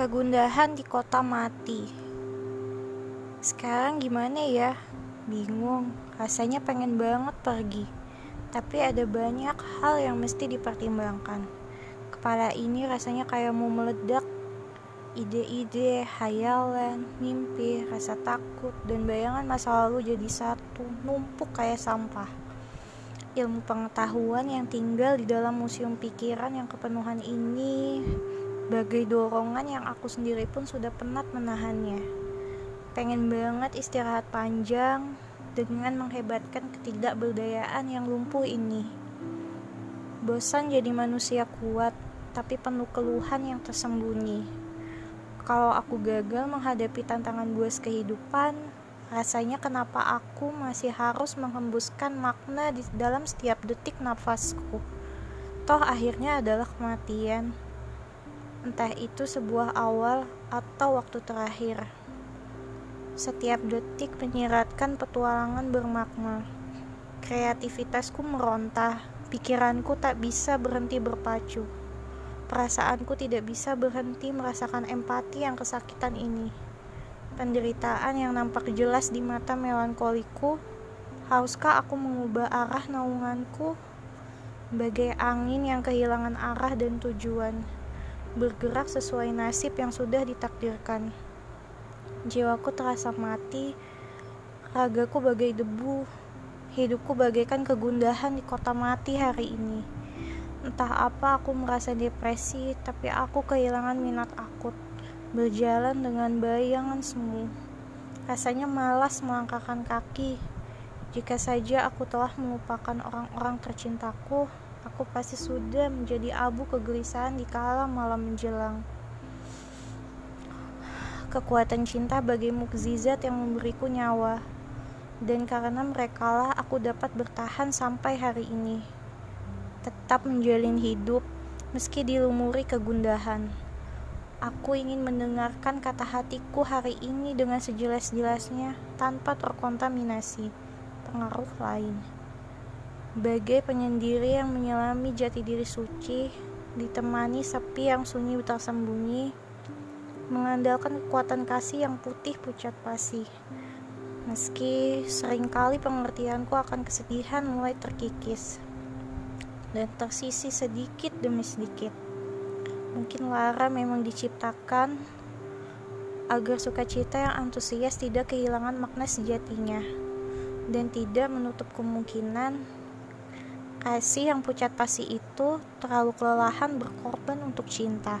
Kegundahan di kota mati. Sekarang gimana ya? Bingung, rasanya pengen banget pergi. Tapi ada banyak hal yang mesti dipertimbangkan. Kepala ini rasanya kayak mau meledak. Ide-ide, hayalan, mimpi, rasa takut, dan bayangan masa lalu jadi satu, numpuk kayak sampah. Ilmu pengetahuan yang tinggal di dalam museum pikiran yang kepenuhan ini Bagai dorongan yang aku sendiri pun sudah penat menahannya. Pengen banget istirahat panjang dengan menghebatkan ketidakberdayaan yang lumpuh ini. Bosan jadi manusia kuat, tapi penuh keluhan yang tersembunyi. Kalau aku gagal menghadapi tantangan buas kehidupan, rasanya kenapa aku masih harus menghembuskan makna di dalam setiap detik nafasku. Toh akhirnya adalah kematian entah itu sebuah awal atau waktu terakhir. Setiap detik menyiratkan petualangan bermakna. Kreativitasku meronta, pikiranku tak bisa berhenti berpacu. Perasaanku tidak bisa berhenti merasakan empati yang kesakitan ini. Penderitaan yang nampak jelas di mata melankoliku, hauskah aku mengubah arah naunganku bagai angin yang kehilangan arah dan tujuan bergerak sesuai nasib yang sudah ditakdirkan. Jiwaku terasa mati, ragaku bagai debu, hidupku bagaikan kegundahan di kota mati hari ini. Entah apa aku merasa depresi, tapi aku kehilangan minat akut, berjalan dengan bayangan semu. Rasanya malas melangkahkan kaki. Jika saja aku telah melupakan orang-orang tercintaku, aku pasti sudah menjadi abu kegelisahan di kala malam menjelang. Kekuatan cinta bagi mukjizat yang memberiku nyawa, dan karena merekalah aku dapat bertahan sampai hari ini. Tetap menjalin hidup meski dilumuri kegundahan. Aku ingin mendengarkan kata hatiku hari ini dengan sejelas-jelasnya tanpa terkontaminasi pengaruh lain bagai penyendiri yang menyelami jati diri suci, ditemani sepi yang sunyi tersembunyi, mengandalkan kekuatan kasih yang putih pucat pasi. Meski sering kali pengertianku akan kesedihan mulai terkikis dan tersisi sedikit demi sedikit. Mungkin Lara memang diciptakan agar sukacita yang antusias tidak kehilangan makna sejatinya dan tidak menutup kemungkinan Kasih yang pucat pasi itu terlalu kelelahan berkorban untuk cinta.